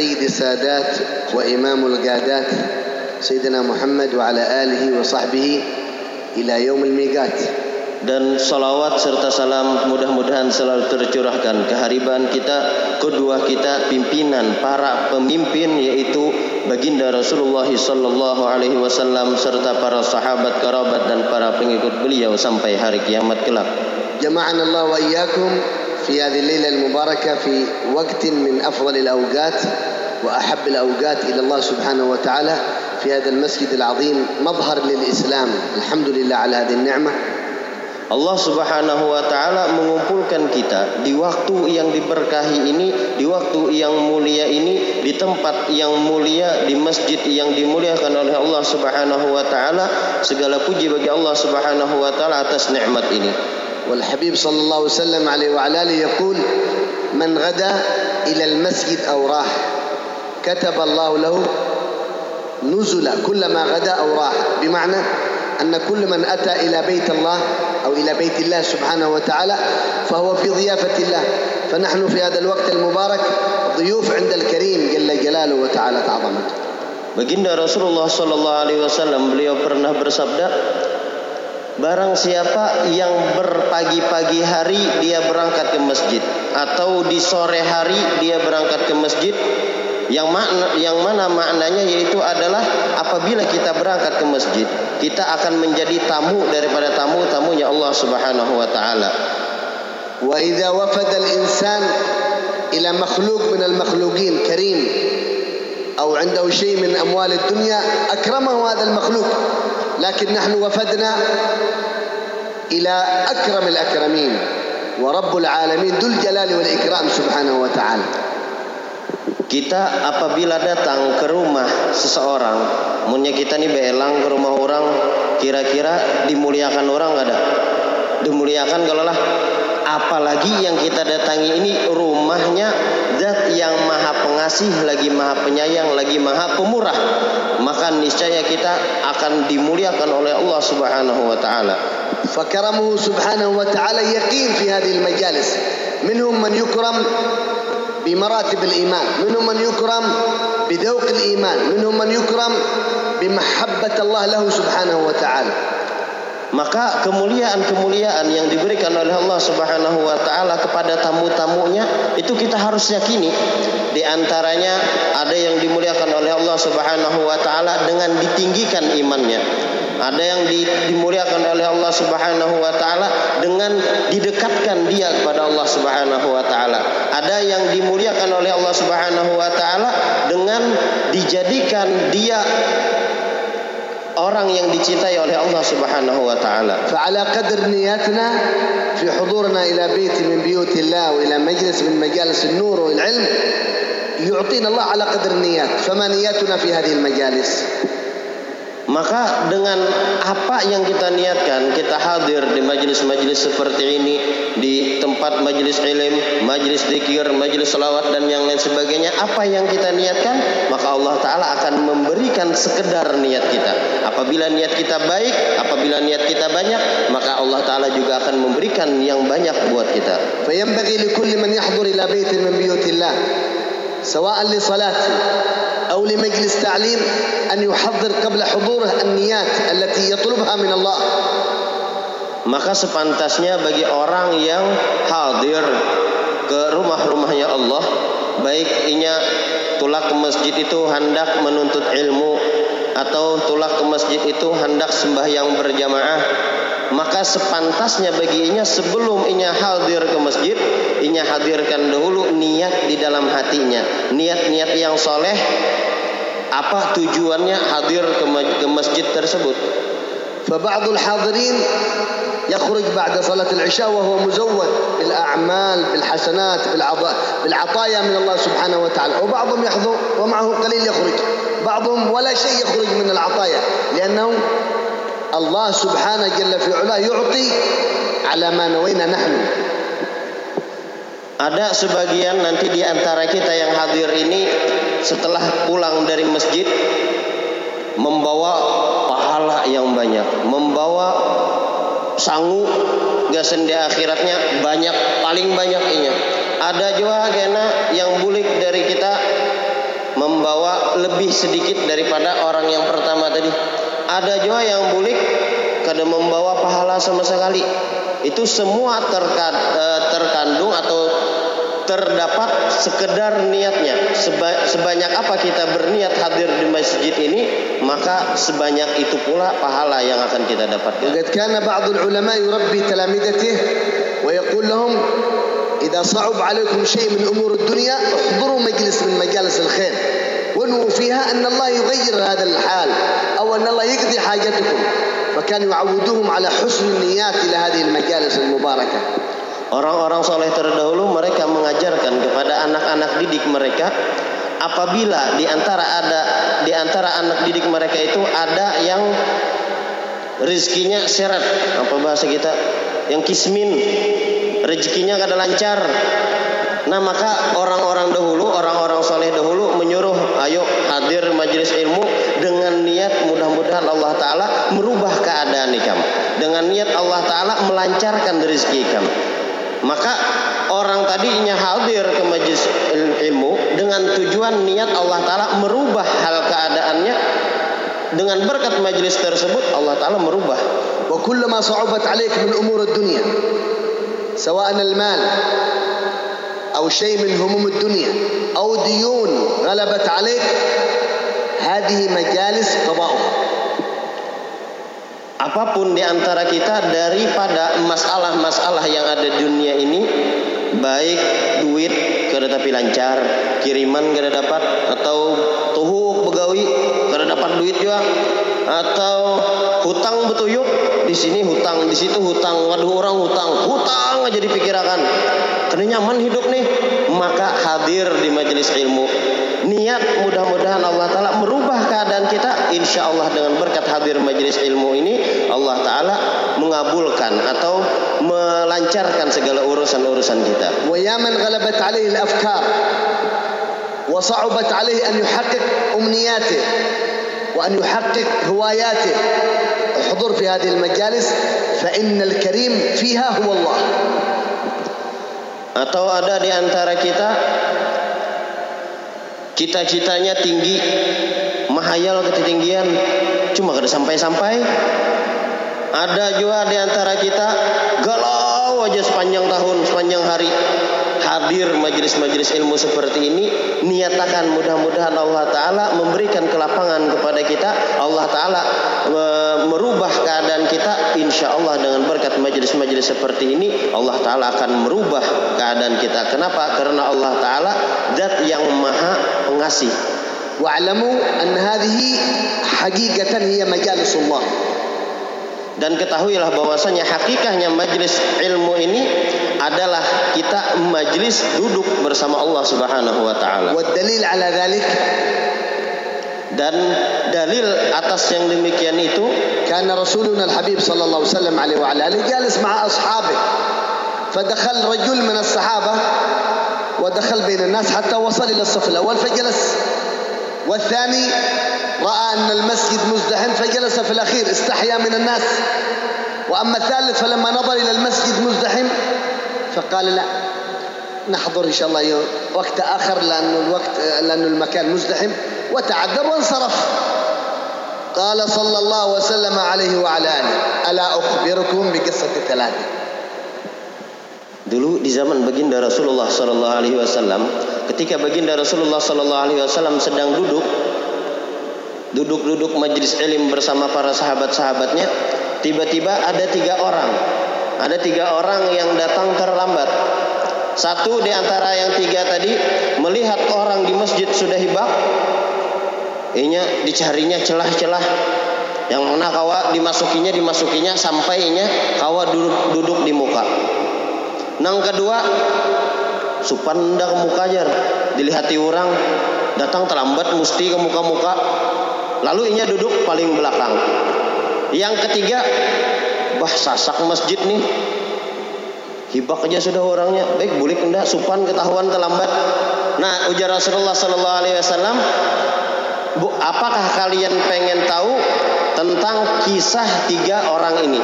سيد السادات وإمام القادات سيدنا محمد وعلى آله وصحبه إلى يوم الميقات dan salawat serta salam mudah-mudahan selalu tercurahkan kehariban kita, kedua kita, pimpinan para pemimpin yaitu baginda Rasulullah sallallahu alaihi wasallam serta para sahabat kerabat dan para pengikut beliau sampai hari kiamat kelak. جمعنا الله وإياكم في هذه الليلة المباركة في وقت من أفضل الأوقات وأحب الأوقات إلى الله سبحانه وتعالى في هذا المسجد العظيم مظهر للإسلام الحمد لله على هذه النعمة Allah Subhanahu wa taala mengumpulkan kita di waktu yang diberkahi ini, di waktu yang mulia ini, di tempat yang mulia, di masjid yang dimuliakan oleh Allah Subhanahu wa taala. Segala puji bagi Allah Subhanahu wa taala atas nikmat ini. والحبيب صلى الله وسلم عليه وعلى آله يقول من غدا إلى المسجد أو راح كتب الله له نزل كلما غدا أو راح بمعنى أن كل من أتى إلى بيت الله أو إلى بيت الله سبحانه وتعالى فهو في ضيافة الله فنحن في هذا الوقت المبارك ضيوف عند الكريم جل جلاله وتعالى عظمته Baginda Rasulullah Sallallahu Alaihi Wasallam beliau pernah bersabda, Barang siapa yang berpagi-pagi hari dia berangkat ke masjid atau di sore hari dia berangkat ke masjid yang makna yang mana maknanya yaitu adalah apabila kita berangkat ke masjid kita akan menjadi tamu daripada tamu-tamunya Allah Subhanahu wa taala. Wa idza wafada al-insan ila makhluq min al-makhluqin karim أو عنده شيء من أموال الدنيا أكرمه هذا المخلوق لكن نحن وفدنا إلى أكرم الأكرمين ورب العالمين ذو الجلال والإكرام سبحانه وتعالى Kita apabila datang ke rumah seseorang, munya kita nih belang ke rumah orang, kira-kira dimuliakan orang ada? Dimuliakan kalau lah apalagi yang kita datangi ini rumahnya zat yang maha pengasih lagi maha penyayang lagi maha pemurah maka niscaya kita akan dimuliakan oleh Allah Subhanahu wa taala فكرمه سبحانه وتعالى يقين في هذه المجالس منهم من يكرم بمراتب الإيمان منهم من يكرم بذوق الإيمان منهم من يكرم بمحبة الله له سبحانه وتعالى maka kemuliaan-kemuliaan yang diberikan oleh Allah Subhanahu wa taala kepada tamu-tamunya itu kita harus yakini. Di antaranya ada yang dimuliakan oleh Allah Subhanahu wa taala dengan ditinggikan imannya. Ada yang dimuliakan oleh Allah Subhanahu wa taala dengan didekatkan dia kepada Allah Subhanahu wa taala. Ada yang dimuliakan oleh Allah Subhanahu wa taala dengan dijadikan dia orang yang dicintai oleh Allah Subhanahu wa taala. فعلى قدر نياتنا في حضورنا إلى بيت من بيوت الله وإلى مجلس من مجالس النور والعلم يعطينا الله على قدر النيات فما نياتنا في هذه المجالس Maka dengan apa yang kita niatkan, kita hadir di majelis-majelis seperti ini, di tempat majelis ilim, majelis zikir, majelis salawat dan yang lain sebagainya, apa yang kita niatkan, maka Allah taala akan memberikan sekedar niat kita. Apabila niat kita baik, apabila niat kita banyak, maka Allah taala juga akan memberikan yang banyak buat kita. فينبغي لكل من يحضر إلى بيت من بيوت الله سواء لصلاة أو لمجلس تعليم أن يحضر قبل حضوره النيات التي يطلبها من الله Maka sepantasnya bagi orang yang hadir ke rumah-rumahnya Allah, baik inya tulak ke masjid itu hendak menuntut ilmu atau tulak ke masjid itu hendak sembahyang berjamaah, maka sepantasnya baginya sebelum inya hadir ke masjid, inya hadirkan dahulu niat di dalam hatinya, niat-niat yang soleh apa tujuannya hadir ke masjid tersebut. فبعض الحاضرين يخرج بعد صلاة العشاء وهو مزود بالأعمال بالحسنات بالعطايا من الله سبحانه وتعالى وبعضهم يحضر ومعه قليل يخرج بعضهم ولا شيء يخرج من العطايا لأنه الله سبحانه جل في علاه يعطي على ما نوينا نحن Ada sebagian nanti di antara kita yang hadir ini setelah pulang dari masjid membawa pahala yang banyak, membawa sangu gasen di akhiratnya banyak paling banyak inya. Ada juga kena yang bulik dari kita membawa lebih sedikit daripada orang yang pertama tadi. Ada juga yang bulik kada membawa pahala sama sekali. Itu semua terkad, eh, terkandung atau terdapat sekedar niatnya. Seba, sebanyak apa kita berniat hadir di masjid ini, maka sebanyak itu pula pahala yang akan kita dapatkan. وقد كان بعض العلماء يربي تلامذته ويقول لهم إذا صعب عليكم شيء من أمور الدنيا احضروا مجلس من مجالس الخير وانووا فيها أن الله يغير هذا الحال أو أن الله يقضي حاجتكم فكانوا يعودوهم على حسن النيات إلى هذه المجالس المباركة Orang-orang soleh terdahulu mereka mengajarkan kepada anak-anak didik mereka apabila di antara ada di antara anak didik mereka itu ada yang rezekinya seret apa bahasa kita yang kismin rezekinya kada lancar Nah maka orang-orang dahulu, orang-orang soleh dahulu menyuruh ayo hadir majelis ilmu dengan niat mudah-mudahan Allah Ta'ala merubah keadaan ikam. Dengan niat Allah Ta'ala melancarkan rezeki ikam. Maka orang tadinya hadir ke majelis ilmu dengan tujuan niat Allah Ta'ala merubah hal keadaannya dengan berkat majelis tersebut Allah Ta'ala merubah wa kullama sa'ubat alaikum al-umur dunia sawa'an al-mal أو شيء من هموم الدنيا أو ديون غلبت عليك هذه مجالس قضاؤها apapun di antara kita daripada masalah-masalah yang ada di dunia ini baik duit kada tapi lancar kiriman kada dapat atau tuhuk begawi kada dapat duit juga atau hutang betuyuk di sini hutang di situ hutang waduh orang hutang hutang aja dipikirkan karena nyaman hidup nih maka hadir di majelis ilmu niat mudah-mudahan Allah Ta'ala merubah keadaan kita insya Allah dengan berkat hadir majelis ilmu ini Allah Ta'ala mengabulkan atau melancarkan segala urusan-urusan kita ويا من غلبت عليه الأفكار وصعبت عليه أن يحقق أمنياته وأن يحقق هواياته احضر في هذه المجالس فإن الكريم فيها هو الله atau ada di antara kita cita-citanya tinggi mahayal ketinggian cuma kada sampai-sampai ada juga di antara kita galau aja sepanjang tahun sepanjang hari hadir majelis-majelis ilmu seperti ini niatakan mudah-mudahan Allah taala memberikan kelapangan kepada kita Allah taala insya Allah dengan berkat majelis-majelis seperti ini Allah Ta'ala akan merubah keadaan kita kenapa? karena Allah Ta'ala dat yang maha pengasih wa'alamu an hadhihi hakikatan hiya majalisullah dan ketahuilah bahwasanya hakikahnya majelis ilmu ini adalah kita majelis duduk bersama Allah Subhanahu wa taala. Wa ala dzalik Dan dalil atas yang demikian itu الحبيب صلى الله عليه وسلم عليه وعلى آله جالس مع أصحابه. فدخل رجل من الصحابة ودخل بين الناس حتى وصل إلى الصف الأول فجلس. والثاني رأى أن المسجد مزدحم فجلس في الأخير استحيا من الناس. وأما الثالث فلما نظر إلى المسجد مزدحم فقال لا. نحضر إن شاء الله يوم وقت آخر لأن الوقت لأن المكان مزدحم وتعذب وانصرف قال صلى الله وسلم عليه وعلى آله ألا أخبركم بقصة ثلاثة Dulu di zaman baginda Rasulullah Sallallahu Alaihi Wasallam, ketika baginda Rasulullah Sallallahu Alaihi Wasallam sedang duduk, duduk-duduk majelis ilim bersama para sahabat-sahabatnya, tiba-tiba ada tiga orang, ada tiga orang yang datang terlambat. Satu di antara yang tiga tadi melihat orang di masjid sudah hibak, inya dicarinya celah-celah. Yang mana kawa dimasukinya dimasukinya sampai inya kawa duduk duduk di muka. Nang kedua supan ndak ke muka jar dilihati orang datang terlambat mesti ke muka-muka. Lalu inya duduk paling belakang. Yang ketiga bah sasak masjid nih hibak aja sudah orangnya baik boleh enggak supan ketahuan terlambat nah ujar Rasulullah Sallallahu Alaihi Wasallam Bu, apakah kalian pengen tahu tentang kisah tiga orang ini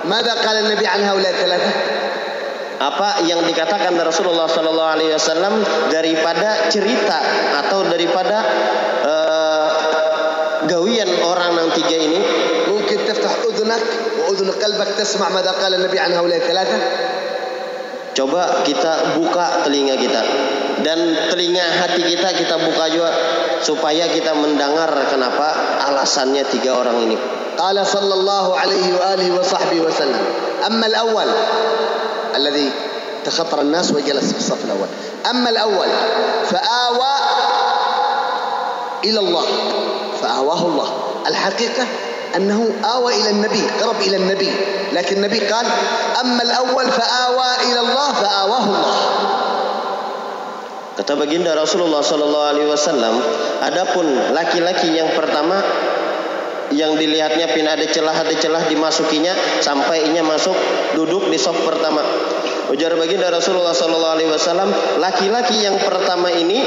ماذا قال النبي عن هؤلاء الثلاثة apa yang dikatakan Rasulullah Sallallahu Alaihi Wasallam daripada cerita atau daripada uh, gawian orang yang tiga ini ممكن تفتح أذنك وأذن قلبك تسمع ماذا قال النبي عن هؤلاء الثلاثة Coba kita buka telinga kita dan telinga hati kita kita buka juga supaya kita mendengar kenapa alasannya tiga orang ini. قال صلى الله عليه وآله وصحبه وسلم أما الأول الذي تخطر الناس وجلس في الصف الأول أما الأول فآوى إلى الله فآواه الله الحقيقة أنه آوى إلى النبي قرب إلى النبي لكن النبي قال أما الأول فآوى إلى الله فآواه الله Kata baginda Rasulullah Sallallahu Alaihi Wasallam, adapun laki-laki yang pertama yang dilihatnya pin ada celah ada celah dimasukinya sampai inya masuk duduk di soft pertama. Ujar baginda Rasulullah Sallallahu Alaihi Wasallam, laki-laki yang pertama ini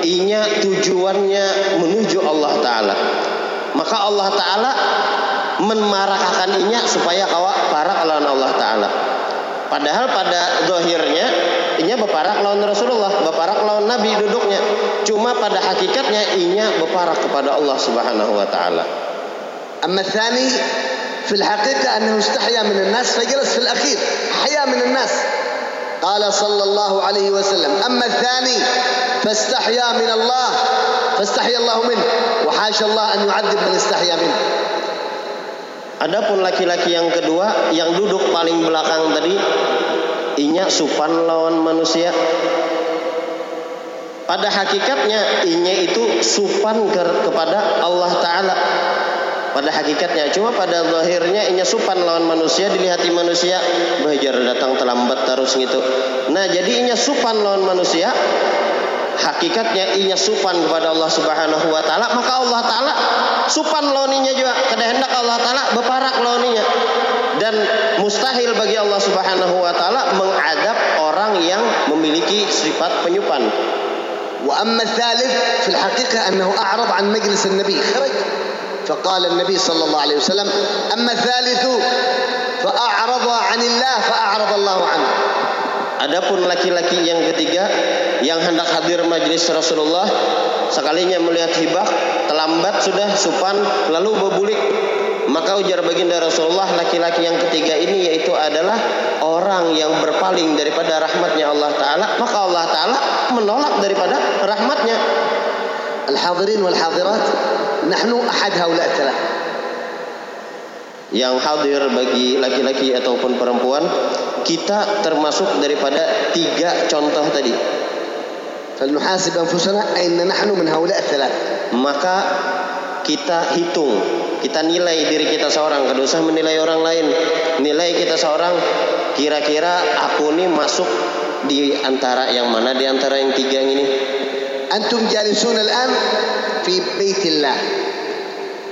inya tujuannya menuju Allah Taala. Maka Allah Taala menmarahkan inya supaya kawa para lawan Allah Taala. Padahal pada zahirnya inya beparak lawan Rasulullah, beparak lawan Nabi duduknya. Cuma pada hakikatnya inya beparak kepada Allah Subhanahu wa taala. أما الثاني في الحقيقة أنه استحيا من الناس فجلس في الأخير حيا من الناس قال صلى الله عليه وسلم أما الثاني فاستحيا من الله فاستحيا الله منه Wahasya Allah an yu'adzib. Adapun laki-laki yang kedua yang duduk paling belakang tadi inya supan lawan manusia. Pada hakikatnya inya itu supan ke kepada Allah taala. Pada hakikatnya cuma pada lahirnya inya supan lawan manusia dilihati manusia belajar datang terlambat terus gitu. Nah, jadi inya supan lawan manusia hakikatnya inya supan kepada Allah Subhanahu wa taala maka Allah taala supan loninya juga kehendak Allah taala beparak loninya dan mustahil bagi Allah Subhanahu wa taala mengadab orang yang memiliki sifat penyupan وأما الثالث في الحقيقة أنه أعرض عن مجلس النبي خرج فقال النبي صلى الله عليه وسلم أما الثالث فأعرض عن الله فأعرض الله عنه Adapun laki-laki yang ketiga yang hendak hadir majelis Rasulullah sekalinya melihat hibah terlambat sudah supan lalu berbulik. Maka ujar baginda Rasulullah laki-laki yang ketiga ini yaitu adalah orang yang berpaling daripada rahmatnya Allah Ta'ala. Maka Allah Ta'ala menolak daripada rahmatnya. Al-hadirin wal hadirat nahnu ahad haulat yang hadir bagi laki-laki ataupun perempuan kita termasuk daripada tiga contoh tadi فلنحاسب أنفسنا أين نحن من هؤلاء الثلاثة maka kita hitung kita nilai diri kita seorang kada usah menilai orang lain nilai kita seorang kira-kira aku ini masuk di antara yang mana di antara yang tiga ini أنتم جالسون الآن في بيت الله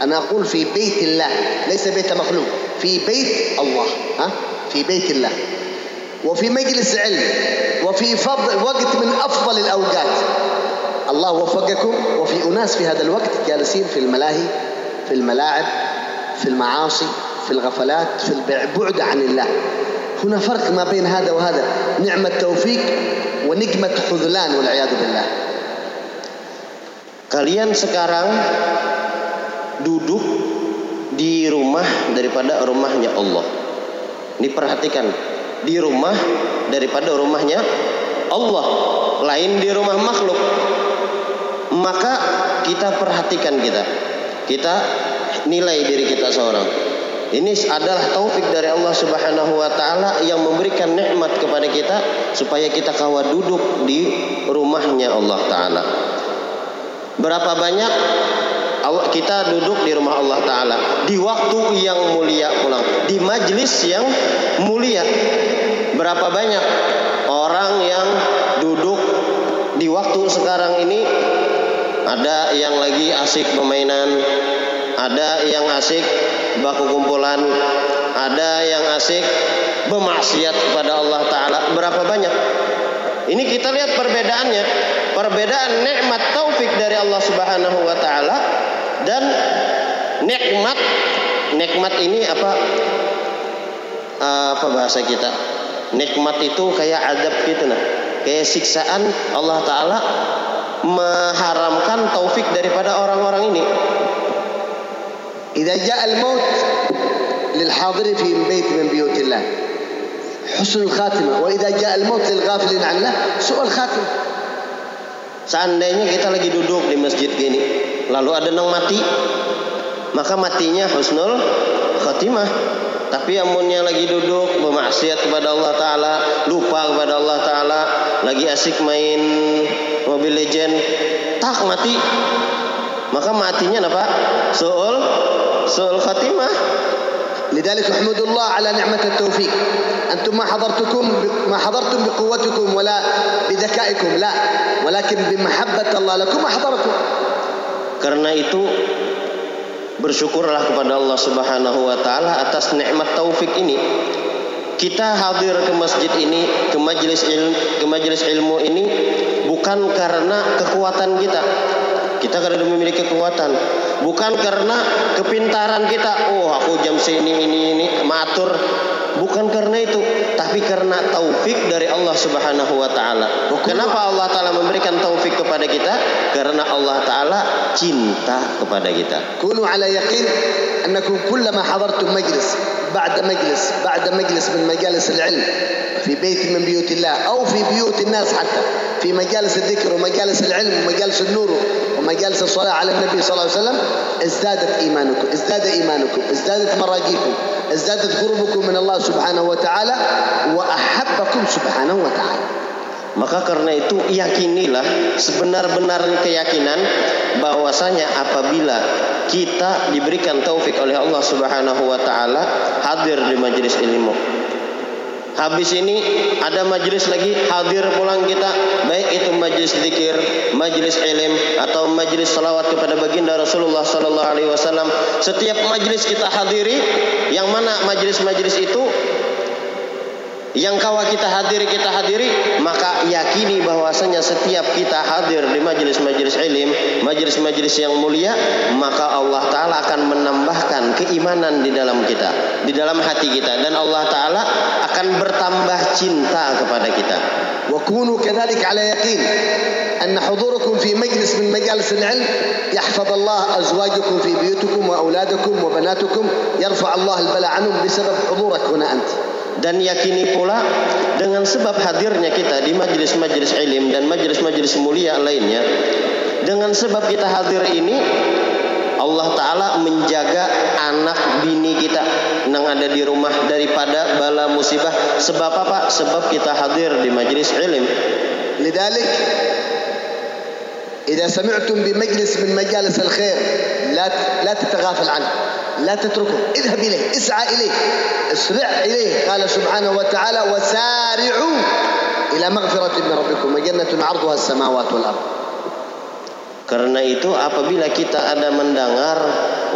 أنا أقول في بيت الله ليس بيت مخلوق في بيت الله ها؟ في بيت الله. وفي مجلس علم وفي فضل وقت من أفضل الأوقات. الله وفقكم وفي أناس في هذا الوقت جالسين في الملاهي في الملاعب في المعاصي في الغفلات في البعد عن الله. هنا فرق ما بين هذا وهذا نعمة توفيق ونقمة خذلان والعياذ بالله. Kalian sekarang duduk di rumah daripada rumahnya Allah. Diperhatikan di rumah daripada rumahnya Allah lain di rumah makhluk. Maka kita perhatikan kita kita nilai diri kita seorang. Ini adalah taufik dari Allah Subhanahu wa taala yang memberikan nikmat kepada kita supaya kita kawa duduk di rumahnya Allah taala. Berapa banyak kita duduk di rumah Allah taala di waktu yang mulia pulang, di majlis yang mulia. Berapa banyak orang yang duduk di waktu sekarang ini ada yang lagi asik permainan, ada yang asik baku kumpulan, ada yang asik bermaksiat kepada Allah Ta'ala. Berapa banyak? Ini kita lihat perbedaannya. Perbedaan nikmat taufik dari Allah Subhanahu wa taala dan nikmat nikmat ini apa apa bahasa kita? nikmat itu kayak adab gitu nah kayak siksaan Allah Ta'ala mengharamkan taufik daripada orang-orang ini إذا جاء الموت للحاضر في بيت من بيوت الله حسن الخاتمة وإذا جاء الموت للغافلين عن الله سوء الخاتمة Seandainya kita lagi duduk di masjid gini, lalu ada yang mati, maka matinya husnul khatimah. Tapi amunnya lagi duduk bermaksiat kepada Allah Ta'ala, lupa kepada Allah Ta'ala, lagi asik main Mobile Legend, tak mati. Maka matinya apa? Soal, soal khatimah. لذلك احمد الله على نعمة التوفيق أنتم ما حضرتكم ما حضرتم بقوتكم ولا بذكائكم لا ولكن بمحبة الله لكم أحضركم karena itu bersyukurlah kepada Allah Subhanahu wa taala atas nikmat taufik ini. Kita hadir ke masjid ini, ke majelis ilmu, ke majelis ilmu ini bukan karena kekuatan kita. Kita karena memiliki kekuatan, bukan karena kepintaran kita. Oh, aku jam sini ini ini matur. Bukan karena itu, tapi karena taufik dari Allah Subhanahu wa taala. Kenapa Allah taala memberikan taufik kepada kita? Karena Allah taala cinta kepada kita. كونوا على يقين أنكم كلما حضرتم مجلس بعد مجلس بعد مجلس من مجالس العلم في بيت من بيوت الله أو في بيوت الناس حتى في مجالس الذكر ومجالس العلم ومجالس النور ومجالس الصلاة على النبي صلى الله عليه وسلم ازدادت إيمانكم ازداد إيمانكم ازدادت مراجيكم ازدادت قربكم من الله سبحانه وتعالى وأحبكم سبحانه وتعالى Maka karena itu yakinilah sebenar-benar keyakinan bahwasanya apabila kita diberikan taufik oleh Allah Subhanahu wa taala hadir di majelis ilmu. Habis ini ada majelis lagi hadir pulang kita baik itu majelis zikir, majelis ilm atau majelis salawat kepada baginda Rasulullah sallallahu alaihi wasallam. Setiap majelis kita hadiri yang mana majelis-majelis itu yang kawa kita hadiri kita hadiri maka yakini bahwasanya setiap kita hadir di majelis-majelis ilim majelis-majelis yang mulia maka Allah taala akan menambahkan keimanan di dalam kita di dalam hati kita. Dan Allah taala akan bertambah cinta kepada kita وكونوا كذلك على يقين أن حضوركم في مجلس من مجالس العلم يحفظ الله أزواجكم في بيوتكم وأولادكم وبناتكم يرفع الله البلاء عنهم بسبب حضورك هنا أنت dan yakini pula dengan sebab hadirnya kita di majelis-majelis ilim dan majelis-majelis mulia lainnya dengan sebab kita hadir ini Allah Ta'ala menjaga anak bini kita yang ada di rumah daripada bala musibah. Sebab apa? sebab kita hadir di majelis ilim لذلك إذا سمعتم بمجلس من مجالس الخير لا لا تتغافل عنه لا تتركه. اذهب إليه اسعى إليه أسرع إليه قال سبحانه وتعالى وسارعوا إلى مغفرة من ربكم وجنة عرضها السماوات والأرض. Karena itu apabila kita ada mendengar,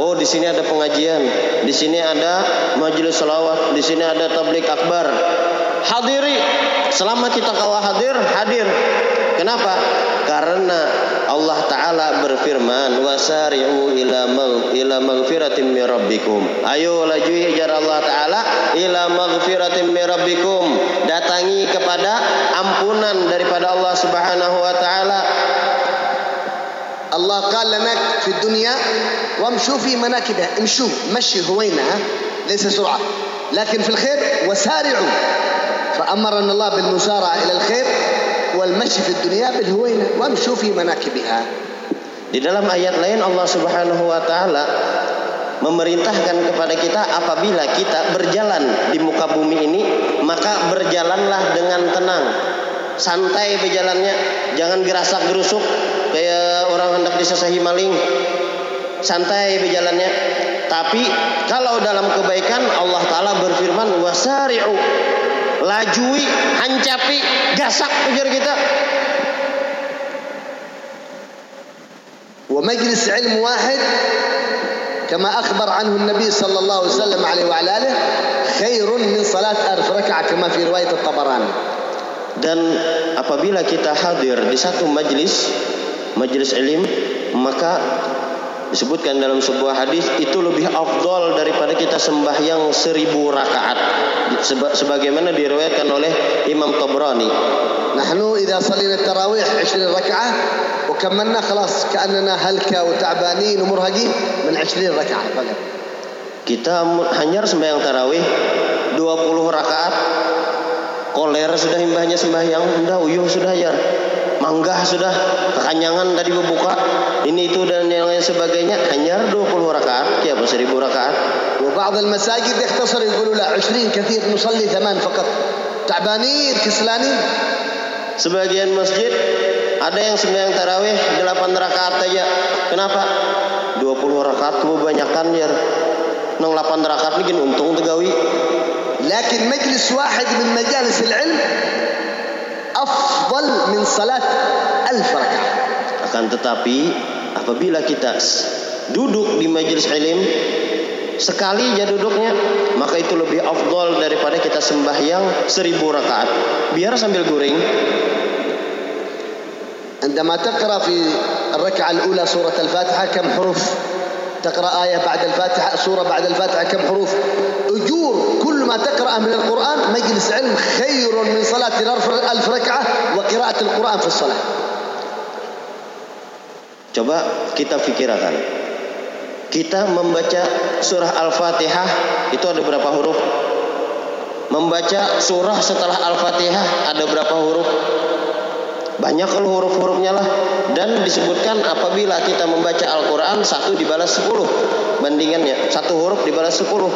oh di sini ada pengajian, di sini ada majelis salawat, di sini ada tablik akbar. Hadiri, selama kita kawa hadir, hadir. Kenapa? Karena Allah taala berfirman, "Wasari'u ila ila magfiratin min rabbikum." Ayo laju jar Allah taala ila magfiratin. Datangi kepada ampunan daripada Allah Subhanahu wa taala. الله قال لنا في الدنيا وامشوا في مناكبها امشوا مشي هوينا ها؟ ليس سرعة لكن في الخير وسارعوا فأمرنا الله بالمسارعة إلى الخير والمشي في الدنيا بالهوينة وامشوا في مناكبها Di dalam ayat lain Allah Subhanahu wa taala memerintahkan kepada kita apabila kita berjalan di muka bumi ini maka berjalanlah dengan tenang santai berjalannya jangan gerasak gerusuk kayak orang hendak disasahi maling santai berjalannya tapi kalau dalam kebaikan Allah taala berfirman wasari'u lajui hancapi gasak ujar kita ومجلس علم واحد كما أخبر عنه النبي صلى الله عليه وسلم عليه وعلى آله خير من صلاة ألف ركعة كما في رواية الطبراني dan apabila kita hadir di satu majlis majlis ilim maka disebutkan dalam sebuah hadis itu lebih afdol daripada kita sembahyang seribu rakaat sebagaimana diriwayatkan oleh Imam Tabrani نحن إذا صلينا التراويح 20 ركعة وكملنا خلاص كأننا هلكة وتعبانين ومرهقين من 20 ركعة فقط kita hanya sembahyang tarawih 20 rakaat koler sudah imbahnya sembahyang sudah uyuh sudah ya manggah sudah kekanyangan tadi berbuka ini itu dan yang lain sebagainya hanya 20 rakaat ya 1000 rakaat وبعض المساجد يختصر يقولوا لا 20 كثير نصلي ثمان فقط تعبانين كسلانين sebagian masjid ada yang sembahyang tarawih 8 rakaat aja kenapa 20 rakaat kebanyakan ya nang 8 rakaat bikin untung tegawi لكن مجلس واحد من مجالس العلم أفضل من صلاة ألف ركعة akan tetapi apabila kita duduk di majelis ilim sekali aja duduknya maka itu lebih afdol daripada kita sembahyang seribu rakaat biar sambil guring عندما تقرأ في الركعة الأولى سورة الفاتحة كم حروف تقرأ آية بعد الفاتحة سورة بعد الفاتحة كم حروف أجور كل ما تقرأ من القرآن مجلس علم خير من صلاة ألف ركعة وقراءة القرآن في الصلاة Coba kita pikirkan. Kita membaca surah Al-Fatihah itu ada berapa huruf? Membaca surah setelah Al-Fatihah ada berapa huruf? banyak huruf-hurufnya lah. Dan disebutkan apabila kita membaca Al-Qur'an satu dibalas sepuluh. Bandingannya satu huruf dibalas sepuluh.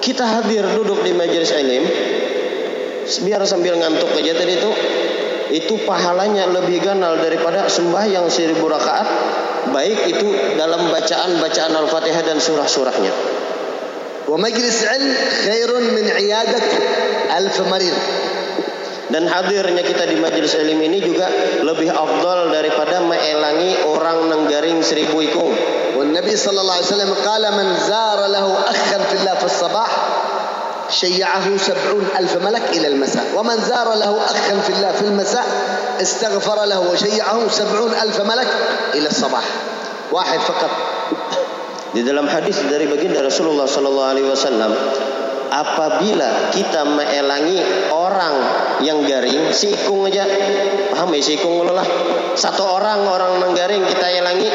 Kita hadir duduk di majelis ilim. Biar sambil ngantuk aja tadi itu. Itu pahalanya lebih ganal daripada sembahyang seribu rakaat. Baik itu dalam bacaan-bacaan Al-Fatihah dan surah-surahnya. Wa majlis ilm khairun min iyadat alf marid. dan hadirnya kita di majelis ilmu ini juga lebih afdal daripada meelangi orang nenggaring seribu ikung. والنبي صلى الله عليه وسلم قال من زار له أخا في الله في الصباح شيعه سبعون ألف ملك إلى المساء ومن زار له أخا في الله في المساء استغفر له وشيعه سبعون ألف ملك إلى الصباح واحد فقط Di dalam hadis dari baginda Rasulullah Sallallahu Alaihi Wasallam, apabila kita meelangi orang yang garing, sikung aja, paham ya sikung lah, satu orang orang yang garing kita elangi,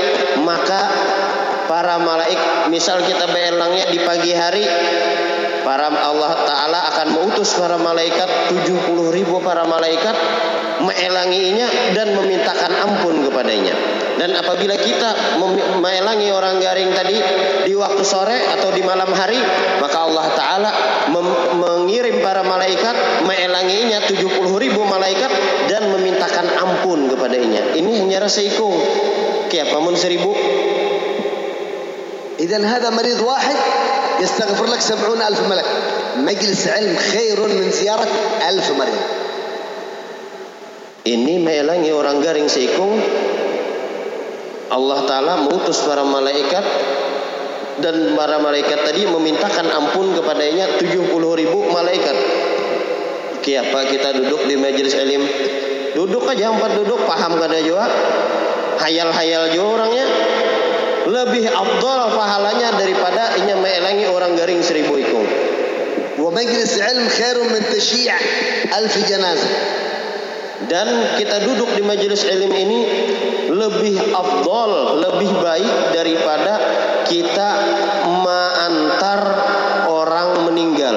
maka para malaik, misal kita beelangnya di pagi hari, para Allah Ta'ala akan mengutus para malaikat 70 ribu para malaikat meelanginya dan memintakan ampun kepadanya. Dan apabila kita meelangi orang garing tadi di waktu sore atau di malam hari maka Allah Ta'ala mengirim para malaikat meelanginya 70 ribu malaikat dan memintakan ampun kepadanya ini hanya rasa ikung kiapa mun seribu إذا هذا مريض واحد يستغفر لك سبعون ألف ملك مجلس علم خير من زيارة ألف مريض ini melangi orang garing seikung Allah Ta'ala mengutus para malaikat dan para malaikat tadi memintakan ampun kepadanya 70 ribu malaikat. Oke, apa kita duduk di majelis ilim duduk aja empat duduk paham kada jua? Hayal-hayal jua orangnya. Lebih abdol pahalanya daripada inya meelangi orang garing seribu ikung wa majlis ilm khairun min tashyi' alf janazah dan kita duduk di majelis ilmu ini lebih afdol, lebih baik daripada kita mengantar orang meninggal.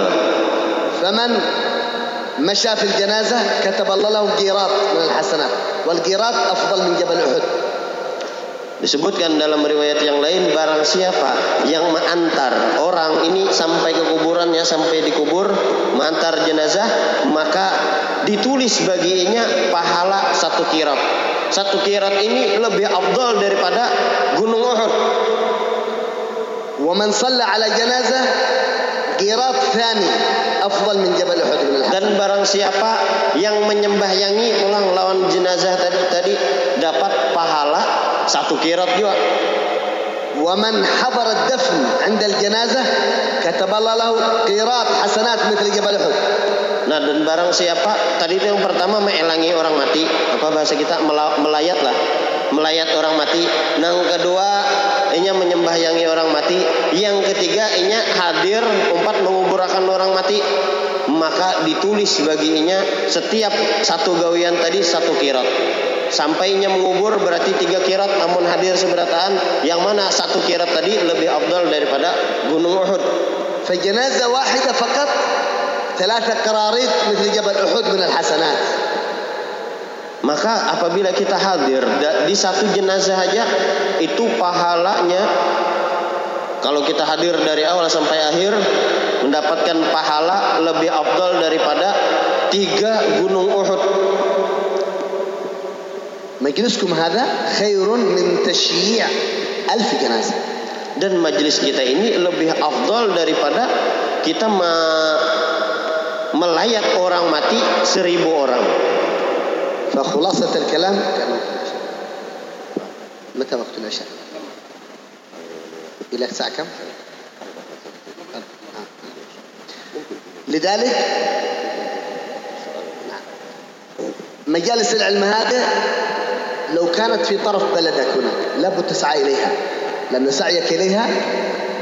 Faman masya fil kata Allah lahu girat min hasanat wal girat afdal min jabal Uhud. Disebutkan dalam riwayat yang lain barang siapa yang mengantar orang ini sampai ke kuburannya sampai dikubur mengantar jenazah maka ditulis baginya pahala satu kirat. Satu kirat ini lebih afdal daripada gunung Uhud ومن صلى على جنازة قيراط ثاني أفضل من جبل أحد من الحسنات Dan barang siapa yang menyembahyangi ulang lawan jenazah tadi tadi dapat pahala satu kirat juga. ومن حضر الدفن عند الجنازة كتب الله له قيراط حسنات مثل جبل أحد Nah dan barang siapa tadi itu yang pertama melangi orang mati apa bahasa kita mela- melayat lah melayat orang mati. Yang kedua inya menyembahyangi orang mati yang ketiga inya hadir empat menguburakan orang mati maka ditulis baginya setiap satu gawian tadi satu kirat sampainya mengubur berarti tiga kirat namun hadir seberataan yang mana satu kirat tadi lebih abdal daripada gunung Uhud فجنازة واحدة فقط ثلاثة قراريط مثل جبل أحد من الحسنات maka apabila kita hadir di satu jenazah aja itu pahalanya kalau kita hadir dari awal sampai akhir mendapatkan pahala lebih afdal daripada tiga gunung Uhud. Majliskum hadha khairun min tashyi' alf janazah. Dan majlis kita ini lebih afdal daripada kita melayat orang mati seribu orang. فخلاصة الكلام متى وقت العشاء؟ إلى الساعة كم؟ لذلك مجالس العلم هذه لو كانت في طرف بلدك هناك لابد تسعى إليها لأن سعيك إليها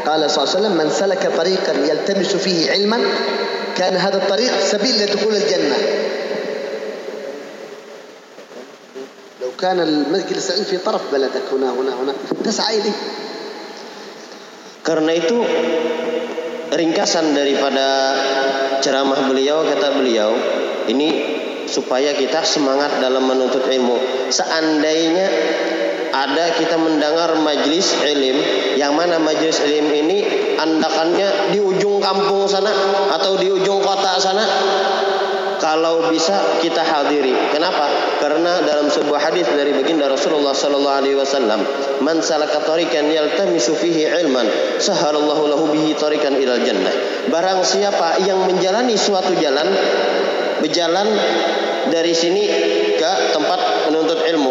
قال صلى الله عليه وسلم من سلك طريقا يلتمس فيه علما كان هذا الطريق سبيل لدخول الجنة كان المجلس العلم في طرف بلدك هنا هنا هنا تسعى إليه Karena itu ringkasan daripada ceramah beliau kata beliau ini supaya kita semangat dalam menuntut ilmu. Seandainya ada kita mendengar majlis ilim yang mana majlis ilim ini andakannya di ujung kampung sana atau di ujung kota sana kalau bisa kita hadiri. Kenapa? Karena dalam sebuah hadis dari baginda Rasulullah sallallahu alaihi wasallam, "Man salaka tariqan yaltamisu ilman, sahalallahu lahu bihi ilal jannah." Barang siapa yang menjalani suatu jalan, berjalan dari sini ke tempat menuntut ilmu,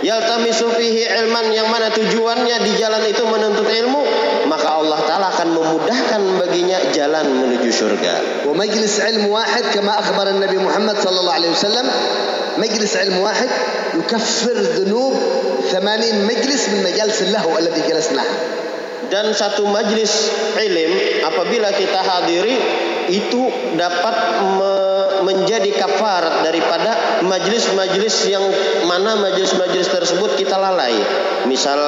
yaltamisu fihi ilman yang mana tujuannya di jalan itu menuntut ilmu, maka Allah taala akan memudahkan baginya jalan menuju surga. ومجلس علم واحد كما أخبر النبي محمد صلى الله عليه وسلم مجلس علم واحد يكفر ذنوب ثمانين مجلس من مجالس اللهو الذي جلسناها dan satu majlis ilim apabila kita hadiri itu dapat me menjadi kafarat daripada majlis-majlis yang mana majlis-majlis tersebut kita lalai. Misal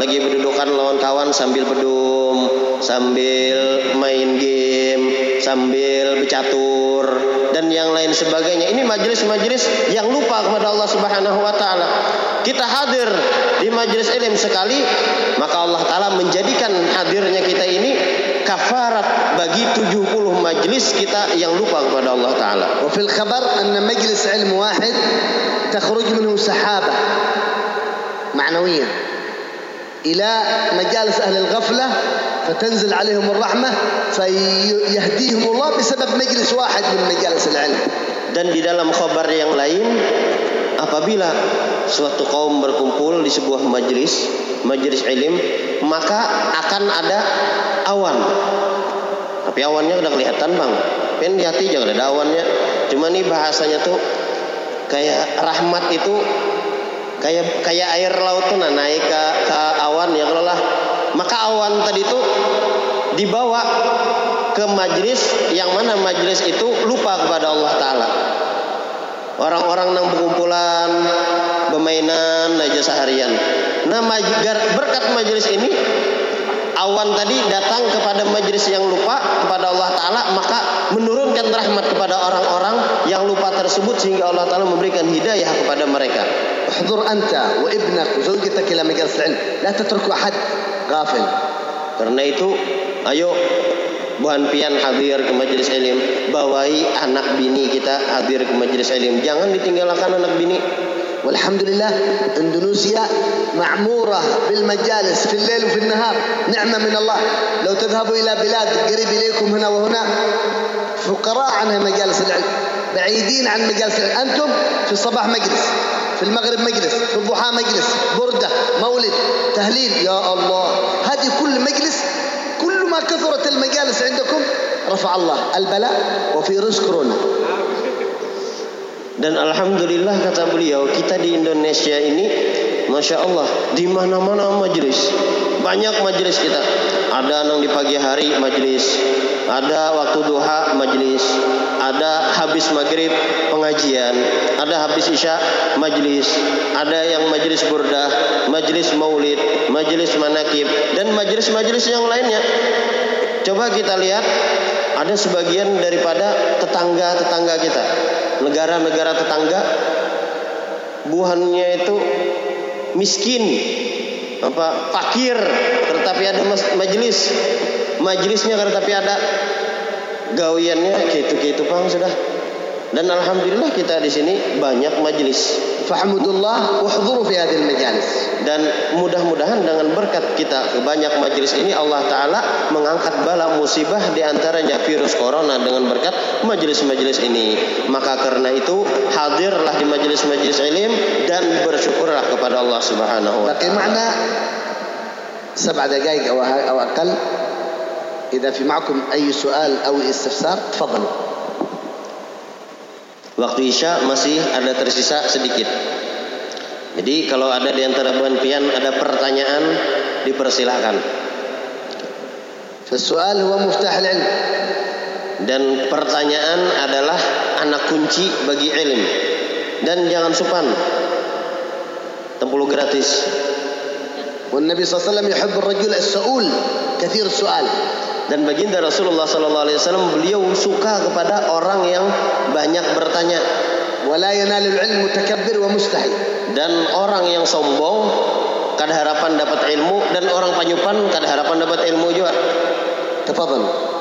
lagi berdudukan lawan kawan sambil bedum, sambil main game, sambil bercatur dan yang lain sebagainya. Ini majlis-majlis yang lupa kepada Allah Subhanahu wa taala. Kita hadir di majlis ilim sekali, maka Allah taala menjadikan hadirnya kita ini kafarat bagi 70 majlis kita yang lupa kepada Allah taala. وفي الخبر أن مجلس علم واحد تخرج منه سحابة معنوية إلى مجالس أهل الغفلة فتنزل عليهم الرحمة فيهديهم الله بسبب مجلس واحد من مجالس العلم Dan di dalam khabar yang lain apabila suatu kaum berkumpul di sebuah majlis, majlis ilim, maka akan ada awan. Tapi awannya udah kelihatan bang. Pen di hati jangan ada awannya. Cuma nih bahasanya tuh kayak rahmat itu kayak kayak air laut tuh nah, naik ke, ke awan ya kalau lah. Maka awan tadi tuh dibawa ke majlis yang mana majlis itu lupa kepada Allah Taala. Orang-orang nang pengumpulan bermainan aja seharian. Nah berkat majlis ini awan tadi datang kepada majlis yang lupa kepada Allah Taala maka menurunkan rahmat kepada orang-orang yang lupa tersebut sehingga Allah Taala memberikan hidayah kepada mereka. احضر أنت وابنك وزوجتك إلى مجلس العلم لا تتركوا أحد غافل Karena itu ayo buhan pian hadir ke majelis ilim, bawai anak bini kita hadir ke majelis ilim. Jangan ditinggalkan anak bini. والحمد لله اندونيسيا معمورة بالمجالس في الليل وفي النهار. نعمة من الله. لو تذهبوا إلى بلاد قريب إليكم هنا وهنا فقراء عنها مجالس العلم بعيدين عن مجالس العلم. أنتم في الصباح مجلس في المغرب مجلس في الضحى مجلس بردة مولد تهليل. يا الله هذه كل مجلس كل ما كثرت المجالس عندكم رفع الله البلاء. وفي رزق كورونا Dan alhamdulillah kata beliau, kita di Indonesia ini Masya Allah, di mana-mana majelis, banyak majelis kita. Ada nang di pagi hari majelis, ada waktu duha majelis, ada habis maghrib pengajian, ada habis isya majelis, ada yang majelis burdah, majelis maulid, majelis manakib, dan majelis-majelis yang lainnya. Coba kita lihat ada sebagian daripada tetangga-tetangga kita, negara-negara tetangga, buhannya itu miskin, apa fakir, tetapi ada majelis, majelisnya tetapi ada gawiannya gitu-gitu bang sudah. Dan alhamdulillah kita di sini banyak majelis. Fahmudullah wahduru fi hadhihi majalis. Dan mudah-mudahan dengan berkat kita banyak majelis ini Allah taala mengangkat bala musibah di antaranya virus corona dengan berkat majelis-majelis ini. Maka karena itu hadirlah di majelis-majelis ilim dan bersyukurlah kepada Allah Subhanahu wa taala. معنا سبع دقائق أو أو أقل إذا في معكم أي سؤال أو استفسار تفضلوا Waktu Isya masih ada tersisa sedikit. Jadi kalau ada di antara buan pian ada pertanyaan dipersilahkan. Soal huwa muftah ilm. Dan pertanyaan adalah anak kunci bagi ilmu. Dan jangan supan. Tempulu gratis. والنبي صلى الله عليه وسلم يحب الرجل السؤول كثير السؤال dan baginda Rasulullah sallallahu alaihi wasallam beliau suka kepada orang yang banyak bertanya. Wala yanalul ilm mutakabbir wa mustahi. Dan orang yang sombong kada harapan dapat ilmu dan orang panyupan kada harapan dapat ilmu juga. Tafadhal.